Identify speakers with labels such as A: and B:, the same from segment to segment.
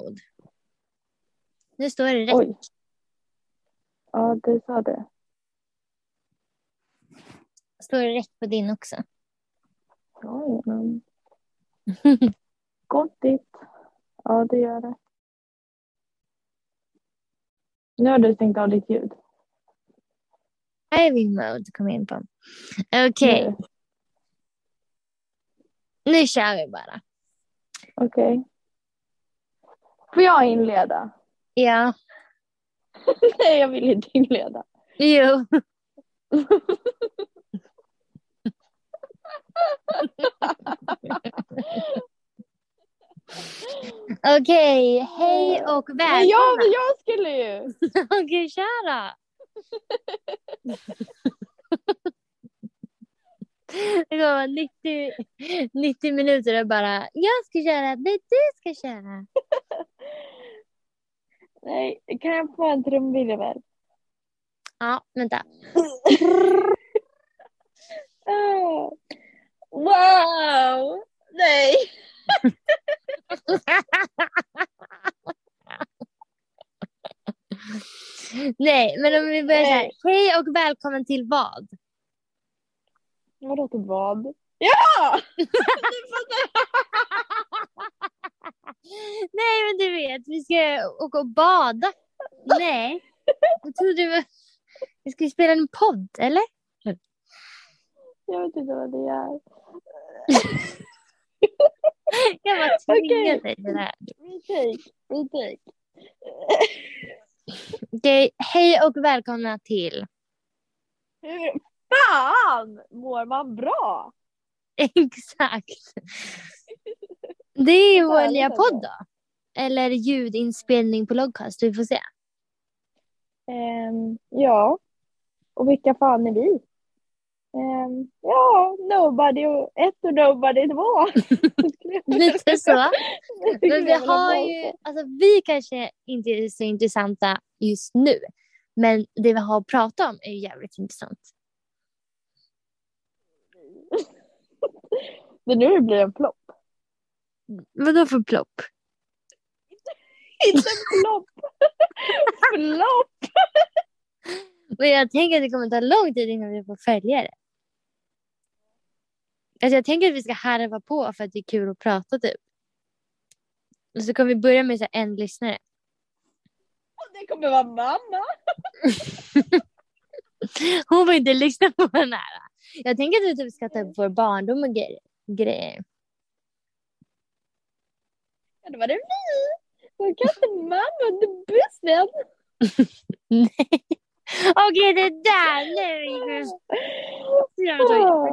A: mode. Nu står det rätt.
B: Oj. Ja, du sa det.
A: Står det rätt på din också?
B: Ja, men... Gottigt. Ja, det gör det. Nu har du stängt av ditt ljud.
A: Driving mode kom in på. Okej,
B: Nu.
A: nu kör vi bara.
B: Okej. Får jag inleda?
A: Ja,
B: Nej, jag vill inte inleda.
A: jo. Okej, hej och
B: Men
A: välkomna.
B: jag, jag skulle ju!
A: Okej, då. Det kommer vara 90, 90 minuter och bara jag ska köra, nej du ska köra.
B: Nej, kan jag få en trumvirvel?
A: Ja, vänta.
B: Wow! Nej!
A: Nej, men om vi börjar så här.
B: Nej.
A: Hej och välkommen till vad?
B: Vadå till vad? Ja!
A: Nej, men du vet, vi ska åka och bada. Nej, jag trodde det var... Vi ska spela en podd, eller?
B: Jag vet inte vad det är.
A: Jag bara tvingade
B: Okej.
A: dig till det här.
B: Retake, retake.
A: Okej, hej och välkomna till...
B: Hur fan mår man bra?
A: Exakt. Det är ju
B: alltså.
A: podd då. Eller ljudinspelning på Logcast, vi får se.
B: Ehm, ja. Och vilka fan är vi? Ehm, ja, nobody och ett och nobody två.
A: Lite så. Men vi har ju, alltså vi kanske inte är så intressanta just nu. Men det vi har att prata om är ju jävligt intressant.
B: Det är nu det blir en flopp.
A: Vadå för plopp?
B: Inte en flopp! flopp!
A: Men jag tänker att det kommer ta lång tid innan vi får följare. Alltså jag tänker att vi ska harva på för att det är kul att prata typ. Och så kommer vi börja med så en lyssnare.
B: Det kommer vara mamma.
A: Hon vill inte lyssna på den här. Jag tänker att vi typ ska ta upp vår barndom och gre- grejer.
B: Då var det vi. Kan inte mamma under bussen.
A: Nej. Okej, det där. Nu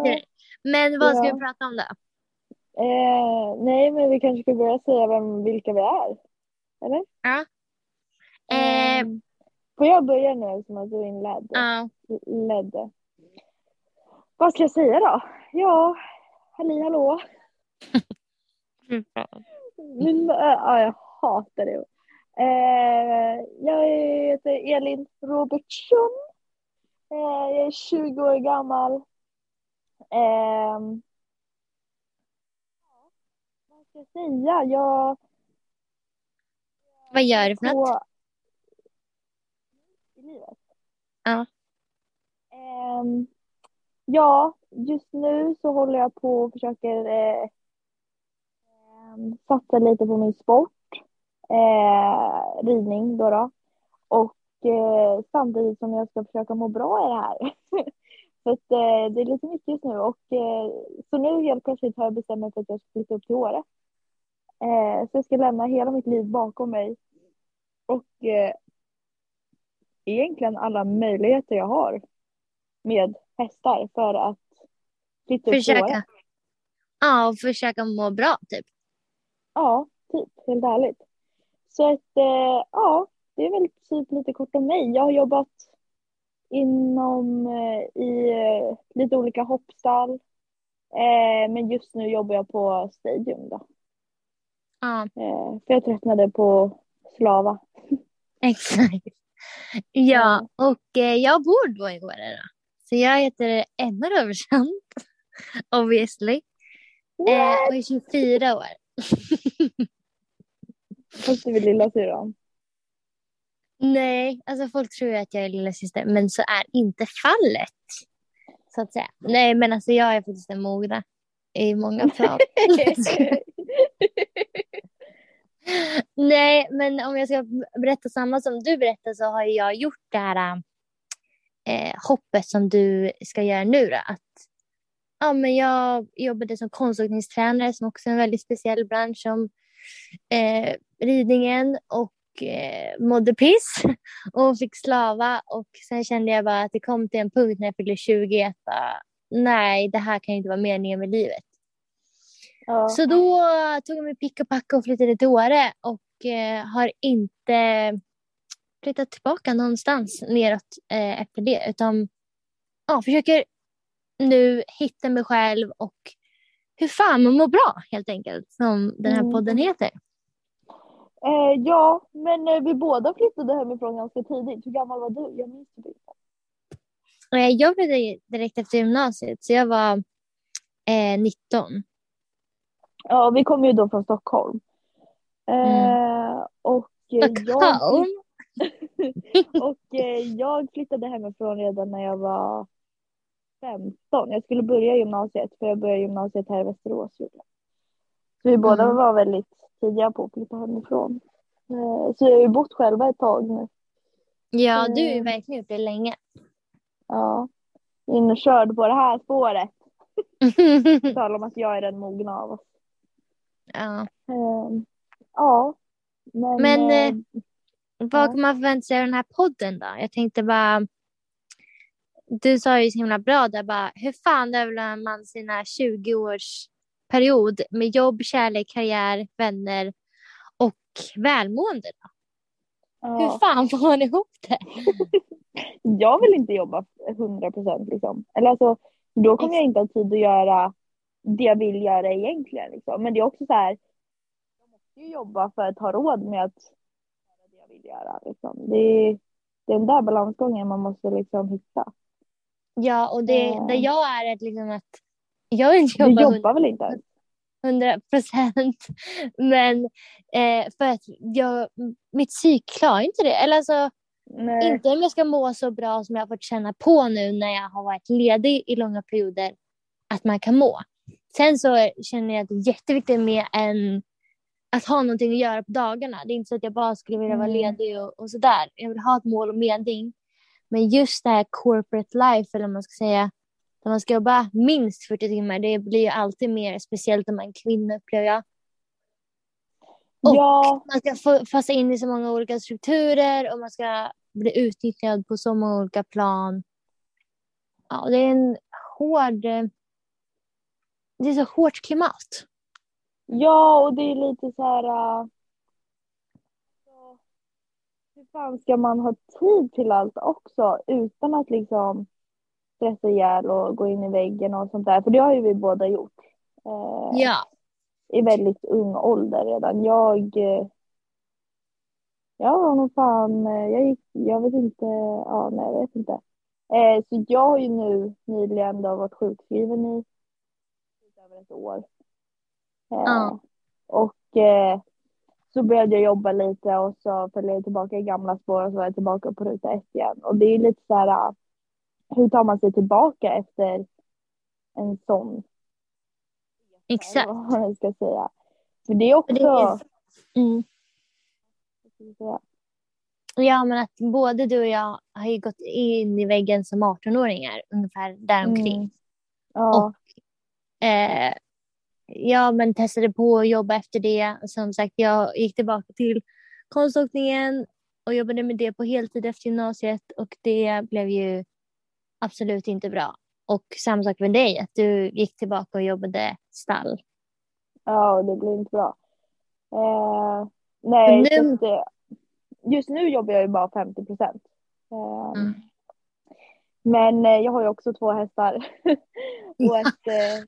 A: gick. Men vad ska
B: Ja.
A: vi prata om då?
B: Eh, nej, men vi kanske ska börja säga vem, vilka vi är. Eller?
A: Ja. Eh,
B: Ehm, får jag börja nu som att du inledde?
A: ja.
B: ledde? Vad ska jag säga då? Ja, halli hallå. Min, äh, ja, jag hatar det. Eh, jag heter Elin Robertsson. Eh, jag är 20 år gammal. Eh, vad ska jag säga? Jag
A: Vad gör du för något?
B: på i livet.
A: Ja.
B: Ehm, ja, just nu så håller jag på och försöker eh, ehm, lite på min sport. Eh, ridning då. då. Och eh, samtidigt som jag ska försöka må bra i det här. för att, eh, det är lite mycket just nu. Och, eh, så nu helt plötsligt har jag bestämt mig för att jag ska flytta upp till Åre. Eh, så jag ska lämna hela mitt liv bakom mig. Och eh, egentligen alla möjligheter jag har med hästar för att flytta upp till Åre.
A: Försöka. Ja, och försöka må bra typ.
B: Ja, typ. Helt ärligt. Så att, eh, ja, det är väl typ lite kort om mig. Jag har jobbat inom, eh, i eh, lite olika hoppstall. Eh, men just nu jobbar jag på Stadium då.
A: Ja,
B: Eh, för jag tröttnade på Slava.
A: exakt. Ja, och eh, jag bor då i Åre då. Så jag heter Emma Roversson, obviously. Eh, och är 24 år.
B: Fast du är lilla syrran.
A: Nej, alltså folk tror ju att jag är lilla syster, men så är inte fallet. Så att säga. Nej, men alltså jag är faktiskt en mogna i många plan. Nej, men om jag ska berätta samma som du berättar så har jag gjort det här eh, hoppet som du ska göra nu. Då, att, ja, men jag jobbade som konståkningstränare som också är en väldigt speciell bransch som eh, ridningen och eh, mådde piss och fick slava och sen kände jag bara att det kom till en punkt när jag fyllde 20 att bara, nej, det här kan inte vara meningen med livet. Ja. Så då tog jag mig pick och packa och flyttade till Åre och eh, har inte flyttat tillbaka någonstans neråt eh, efter det utan ja, försöker nu hitta mig själv och hur fan man mår bra helt enkelt som den här mm. podden heter.
B: Eh, ja, men eh, vi båda flyttade hemifrån ganska tidigt. Hur gammal var du? Jag minns inte.
A: Eh, jag flyttade direkt efter gymnasiet så jag var 19.
B: Ja, vi kom ju då från Stockholm. Mm. och
A: Stockholm?
B: Jag, och jag flyttade hemifrån redan när jag var 15. Jag skulle börja gymnasiet för jag började gymnasiet här i Västerås. Så vi mm. båda var väldigt tidiga på att flytta hemifrån. Eh, så jag har ju bott själva ett tag nu.
A: Ja, du har ju verkligen gjort det länge.
B: Ja, inkörd på det här spåret. Tala om att jag är den mogna av oss.
A: Ja.
B: Um, ja. Men,
A: men eh, vad kan man förvänta sig av den här podden då? Jag tänkte bara du sa ju så himla bra där bara, hur fan överlever man sina 20 års period med jobb, kärlek, karriär, vänner och välmående då? Ja. Hur fan får man ihop det?
B: jag vill inte jobba 100 procent liksom. Eller alltså, då kommer jag inte ha tid att göra det jag vill göra egentligen. Liksom. Men det är också så här, jag måste ju jobba för att ha råd med att göra det jag vill göra. Liksom. Det, är, den där balansgången man måste liksom hitta.
A: Ja, och det, mm. där jag är är liksom att jag vill inte
B: jobba... Du jobbar väl inte ens?
A: 100 procent. Men eh, för att jag, mitt psyk klarar inte det. Eller alltså, Nej. inte om jag ska må så bra som jag har fått känna på nu när jag har varit ledig i långa perioder, att man kan må. Sen så känner jag att det är jätteviktigt med en, att ha någonting att göra på dagarna. Det är inte så att jag bara skulle vilja vara mm. ledig och, och sådär. Jag vill ha ett mål och mening. Men just det här corporate life, eller man ska säga, där man ska jobba minst 40 timmar, det blir ju alltid mer speciellt om man är kvinna upplever jag. Och ja. man ska få passa in i så många olika strukturer och man ska bli utnyttjad på så många olika plan. Ja, det är en hård... Det är så hårt klimat.
B: Ja, och det är lite så här... Uh hur fan ska man ha tid till allt också utan att liksom stressa ihjäl och gå in i väggen och sånt där? För det har ju vi båda gjort.
A: Eh, ja.
B: I väldigt ung ålder redan. Jag eh, jag var nog fan, eh, jag gick, jag vet inte, ja nej jag vet inte. Eh, så jag har ju nu nyligen då varit sjukskriven i över ett år. Eh, ja. Och eh, så började jag jobba lite och så följde jag tillbaka i gamla spår och så var jag tillbaka på ruta ett igen. Och det är lite så här, äh, hur tar man sig tillbaka efter en sån?
A: Exakt.
B: Vad man ska säga. För det är också... Det är... Mm.
A: Ja, men att både du och jag har ju gått in i väggen som 18-åringar, ungefär däromkring. Mm. Ja. Och eh, ja, men testade på att jobba efter det. Som sagt, jag gick tillbaka till konståkningen och jobbade med det på heltid efter gymnasiet och det blev ju absolut inte bra. Och samma sak med dig, att du gick tillbaka och jobbade stall.
B: Ja, det blev inte bra. Eh, nej, nu... Att, just nu jobbar jag ju bara 50 procent. Eh, mm. Men eh, jag har ju också två hästar och ett, eh,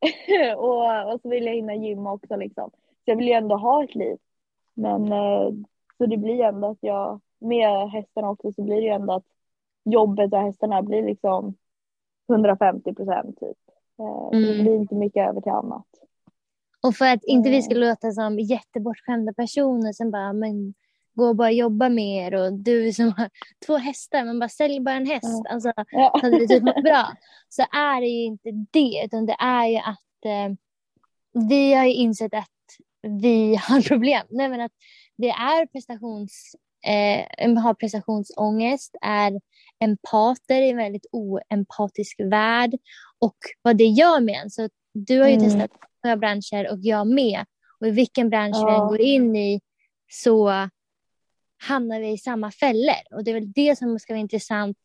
B: och, och så vill jag hinna gymma också liksom. Så jag vill ju ändå ha ett liv. Men eh, så det blir ändå att jag, med hästarna också så blir det ju ändå att jobbet och hästarna blir liksom 150 procent typ. Mm. Så det mm. blir inte mycket över till annat.
A: Och för att inte vi ska låta som jättebortskämda personer som bara, men gå och bara jobba mer och du som har två hästar, men bara sälj bara en häst. Mm. Alltså, ja. hade det typ mått bra. Så är det ju inte det, utan det är ju att eh, vi har ju insett att vi har problem. Nej, men att det är prestations, eh, har prestationsångest, är empater i en väldigt oempatisk värld och vad det gör med en. Så du har ju mm. testat några branscher och jag med. Och i vilken bransch ja. vi än går in i så hamnar vi i samma fällor. Och det är väl det som ska vara intressant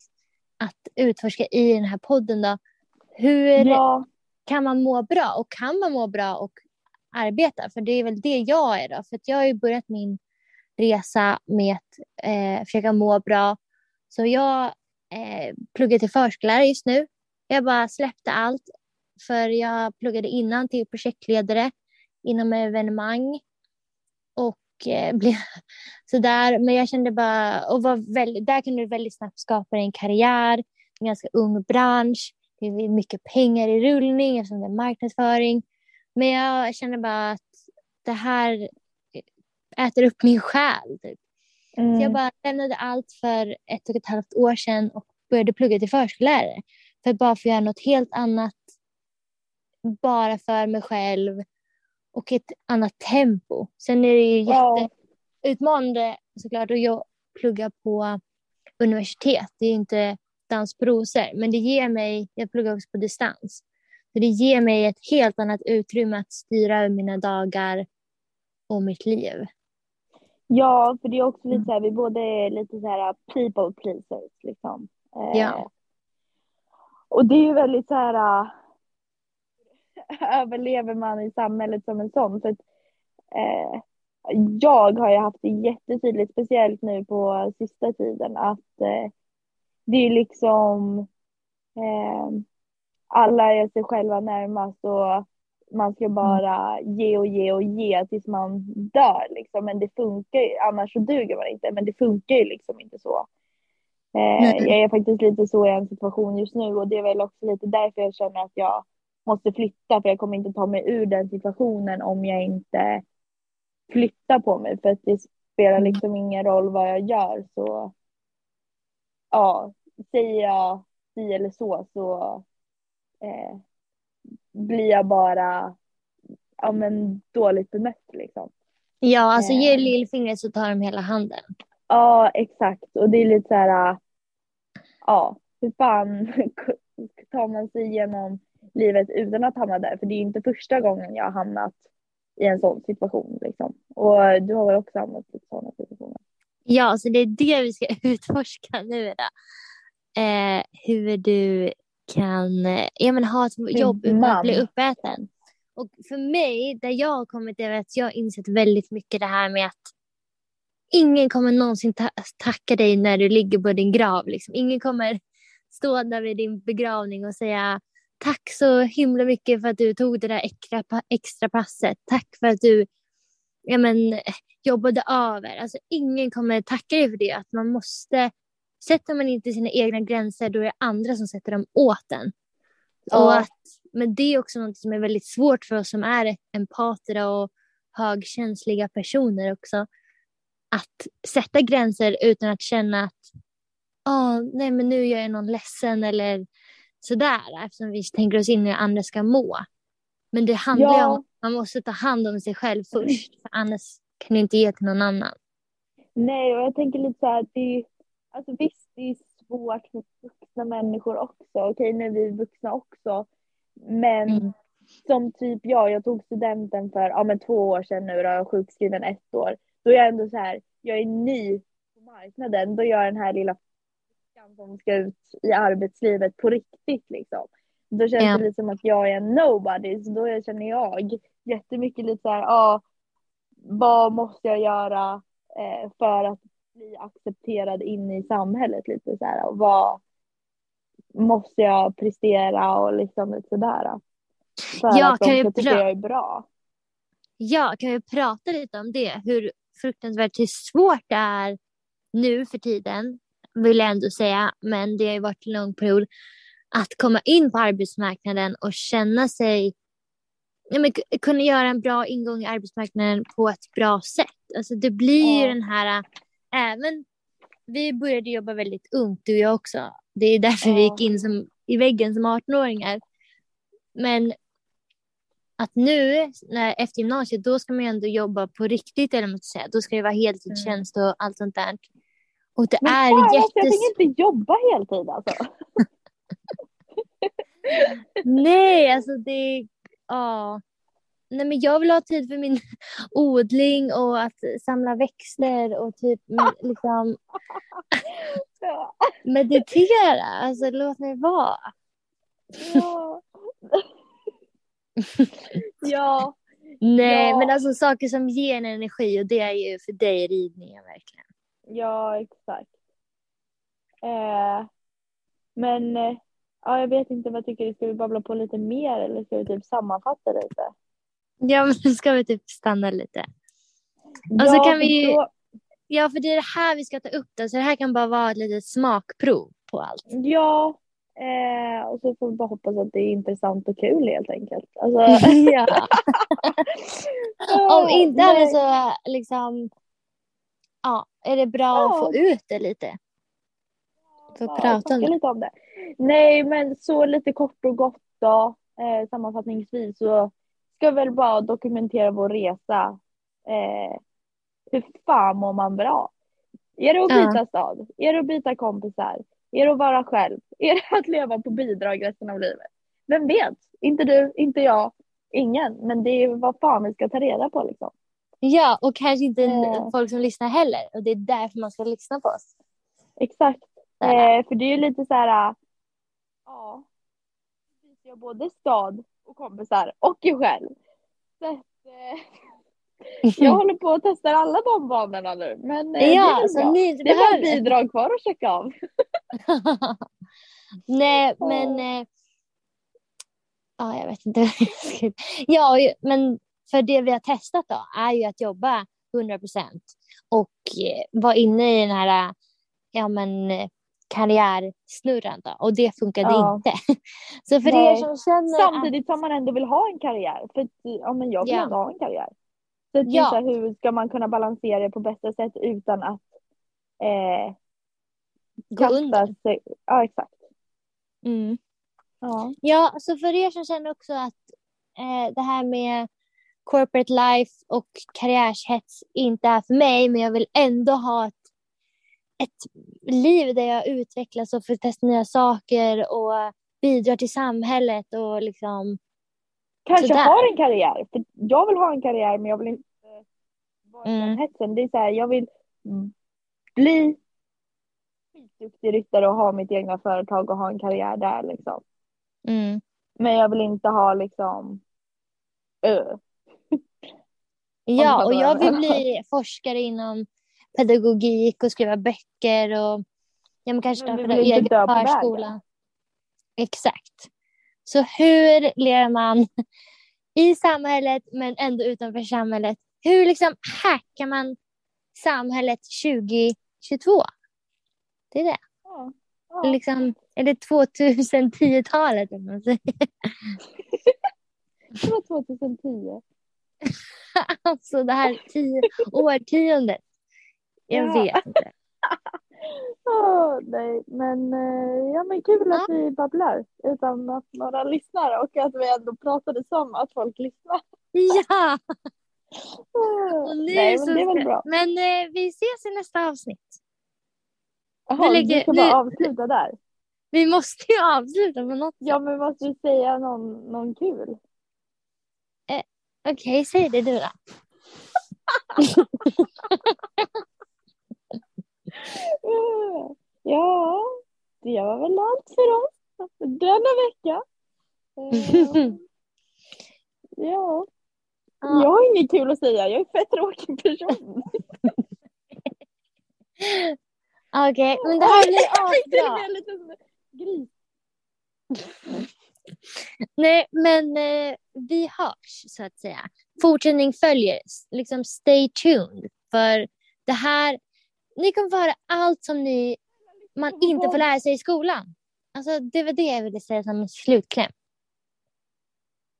A: att utforska i den här podden. Då. Hur ja. kan man må bra? Och kan man må bra och arbeta? För det är väl det jag är då. För jag har ju börjat min resa med att eh, försöka må bra. Så jag eh, pluggar till förskollärare just nu. Jag bara släppte allt. För jag pluggade innan till projektledare inom evenemang. Och eh, blev sådär. Men jag kände bara, och var väldigt, där kunde du väldigt snabbt skapa en karriär. En ganska ung bransch. Det är mycket pengar i rullning eftersom det är marknadsföring. Men jag kände bara att det här äter upp min själ. Typ. Mm. Så jag bara lämnade allt för ett och ett halvt år sedan och började plugga till förskollärare. För att bara få göra något helt annat. Bara för mig själv. Och ett annat tempo. Sen är det ju jätteutmanande såklart att plugga på universitet. Det är inte dans på rosor. Men det ger mig, jag pluggar också på distans. Så det ger mig ett helt annat utrymme att styra över mina dagar och mitt liv.
B: Ja, för det är också lite så här, vi båda är lite så här people pleasers liksom.
A: Eh, ja.
B: Och det är ju väldigt så här, överlever man i samhället som en sån? För att, äh, jag har ju haft det jättetydligt, speciellt nu på sista tiden, att äh, det är liksom alla är sig själva närmast och man ska mm. bara ge och ge och ge tills man dör liksom. Men det funkar ju, annars så duger man inte. Men det funkar ju liksom inte så. Eh, jag är faktiskt lite så i en situation just nu och det är väl också lite därför jag känner att jag måste flytta för jag kommer inte ta mig ur den situationen om jag inte flyttar på mig för att det spelar mm. liksom ingen roll vad jag gör så ja, säger jag si eller så så eh, blir jag bara ja, men, dåligt bemött liksom.
A: Ja, alltså eh. ge lillfingret så tar de hela handen.
B: Ja, exakt. Och det är lite så här, ja, hur fan tar man sig igenom livet utan att hamna där? För det är inte första gången jag har hamnat i en sån situation. Liksom. Och du har väl också hamnat i sådana situationer?
A: Ja, så det är det vi ska utforska nu. Då. Eh, hur du kan ja, men ha ett jobb utan att bli uppäten. Och för mig, där jag har kommit, är att jag har insett väldigt mycket det här med att ingen kommer någonsin ta tacka dig när du ligger på din grav. Liksom. Ingen kommer stå där vid din begravning och säga tack så himla mycket för att du tog det där extra, extra passet. Tack för att du ja, men, jobbade över. Alltså, ingen kommer tacka dig för det. Att man måste sätter man inte sina egna gränser då är det andra som sätter dem åt en. Ja. Och att, men det är också något som är väldigt svårt för oss som är empater och högkänsliga personer också. Att sätta gränser utan att känna att oh, nej men nu gör jag någon ledsen eller sådär eftersom vi tänker oss in i hur andra ska må. Men det handlar ja. om att man måste ta hand om sig själv först för annars kan du inte ge till någon annan.
B: Nej, och jag tänker lite så här, det Alltså visst, det är svårt för vuxna människor också. Okej, nu är vi vuxna också. Men mm. som typ jag, jag tog studenten för ja, men två år sedan nu och jag är sjukskriven ett år. Då är jag ändå så här, jag är ny på marknaden. Då gör jag den här lilla som ska ut i arbetslivet på riktigt liksom. Då känns ja. det lite som att jag är en nobody. Så då känner jag jättemycket lite så här, ja, vad måste jag göra eh, för att bli accepterad in i samhället lite så här och vad måste jag prestera och liksom lite sådär. För ja, att de ska tycka jag är bra.
A: Ja, kan vi prata lite om det? Hur fruktansvärt hur svårt det är nu för tiden, vill jag ändå säga, men det har ju varit en lång period, att komma in på arbetsmarknaden och känna sig ja, men, kunna göra en bra ingång i arbetsmarknaden på ett bra sätt. Alltså det blir ju den här, även vi började jobba väldigt ungt, du och jag också. Det är därför vi gick in som, i väggen som 18-åringar. Men att nu, när, efter gymnasiet, då ska man ju ändå jobba på riktigt, eller man säga. Då ska det vara heltidstjänst och allt sånt där. Och det
B: Men
A: är
B: fan, alltså, jag
A: jättes...
B: tänker inte jobba heltid alltså.
A: Nej, alltså det... Ja. Nej, men jag vill ha tid för min odling och att samla växter och typ liksom meditera. Alltså låt mig vara.
B: Ja. ja.
A: Nej,
B: Ja.
A: men alltså saker som ger en energi och det är ju för dig ridningen verkligen.
B: Ja, exakt. Eh, men eh, ja, jag vet inte vad tycker du? Ska vi babbla på lite mer eller ska vi typ sammanfatta lite?
A: Ja, men ska vi typ stanna lite. Och så kan vi-
B: Då,
A: Ja, för det är det här vi ska ta upp då, så det här kan bara vara ett litet smakprov på allt.
B: ja, eh, och så får vi bara hoppas att det är intressant och kul helt enkelt. Alltså,
A: ja. Om inte annat så liksom, ja, är det bra
B: Ja.
A: att få ut det lite. Få
B: Ja,
A: prata om det.
B: lite om det. Nej, men så lite kort och gott då. Eh, sammanfattningsvis så ska vi väl bara dokumentera vår resa. Eh, hur fan mår man bra? Är det att
A: Ja.
B: byta stad? Är det att byta kompisar? Är det att vara själv? Är det att leva på bidrag resten av livet? Vem vet? Inte du, inte jag, ingen. Men det är vad fan vi ska ta reda på liksom.
A: Ja, och kanske inte
B: Eh.
A: folk som lyssnar heller. Och det är därför man ska lyssna på oss.
B: Exakt. Eh, för det är ju lite så här, äh, ja, jag både stad och kompisar och er själv. Så att, eh, jag håller på att testa alla de banorna nu. Men eh, det är
A: ja, så ni
B: Det är bara bidrag kvar att checka av.
A: Nej, men... Eh, ja, jag vet inte. jag ja, men för det vi har testat då är ju att jobba 100 procent och eh, vara inne i den här eh, ja, men, eh, karriärsnurran då. Och det funkade
B: Ja.
A: inte. Så för
B: Nej.
A: er som känner...
B: Samtidigt som man ändå vill ha en karriär. För att, ja, men jag vill
A: Ja.
B: ändå ha en karriär. Så att
A: Ja.
B: hur ska man kunna balansera det på bästa sätt utan att eh,
A: Gå under.
B: sig. Ja, exakt.
A: Mm.
B: Ja.
A: Ja, så för er som känner också att eh, det här med corporate life och karriärshets inte är för mig, men jag vill ändå ha ett, ett liv där jag utvecklas och får testa nya saker och bidrar till samhället och liksom,
B: Kanske
A: Sådär.
B: har en karriär. För jag vill ha en karriär men jag vill inte vara i den
A: Mm.
B: hetsen. Det är så här, jag vill bli skitduktig ryttare och ha mitt egna företag och ha en karriär där liksom.
A: mm,
B: Men jag vill inte ha liksom ö.
A: Ja, och jag vill bli forskare inom pedagogik och skriva böcker och ja, men kanske starta
B: inte
A: egen förskola. Exakt. Så hur lever man i samhället men ändå utanför samhället? Hur liksom hackar man samhället 2022? Det är det.
B: Ja. Ja.
A: Liksom, är det 2010-talet? eller vad man säger?
B: Det var 2010.
A: Alltså det här tio årtiondet. Jag
B: Ja.
A: vet inte.
B: Åh, nej, men, eh, ja, men kul att vi babblar utan att några lyssnar och att vi ändå pratade som att folk lyssnar.
A: Ja!
B: Åh,
A: Och nu
B: nej, men det är väl bra.
A: Men eh, vi ses i nästa avsnitt.
B: Jaha, du ska
A: nu-
B: bara avsluta där.
A: Vi måste ju avsluta på något
B: Ja, men måste du säga någon, någon kul?
A: Okej, säg det du då.
B: Ja, det var väl allt för oss denna vecka. Eh, Ja,
A: Ja.
B: jag har inget kul att säga. Jag är en fett tråkig person.
A: Okej, men det här blir asbra. Nej, men eh, vi hörs så att säga. Fortsättning följer. Liksom stay tuned. För det här, ni kommer få höra allt som ni, man inte får lära sig i skolan. Alltså det var det jag ville säga som en slutkläm.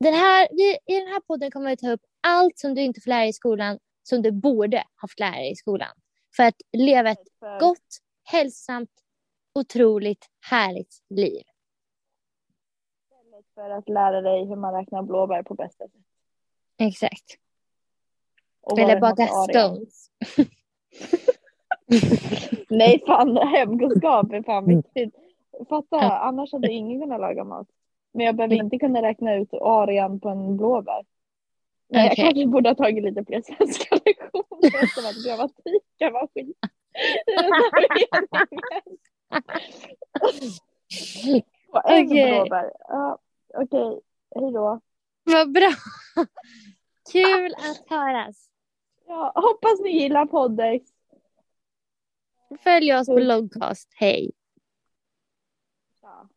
A: den här, vi, I den här podden kommer vi ta upp allt som du inte får lära dig i skolan som du borde ha fått lära dig i skolan. För att leva ett gott, hälsosamt, otroligt härligt liv.
B: För att lära dig hur man räknar blåbär på bästa sätt.
A: Exakt.
B: Och
A: Eller
B: area.
A: scones.
B: Nej fan, hemkunskap är fan viktigt. Fatta,
A: Ja.
B: annars hade ingen kunnat laga mat. Men jag behöver inte kunna räkna ut arean på en blåbär. Men
A: Okej.
B: jag kanske borde ha tagit lite fler svenska lektioner eftersom att grammatiken var skit. På en
A: Okej.
B: blåbär. Ja, Okej, hej då.
A: Vad bra. Kul att höras.
B: Ja, hoppas ni gillar podden.
A: Följ oss på Logcast. Hej.
B: Ja.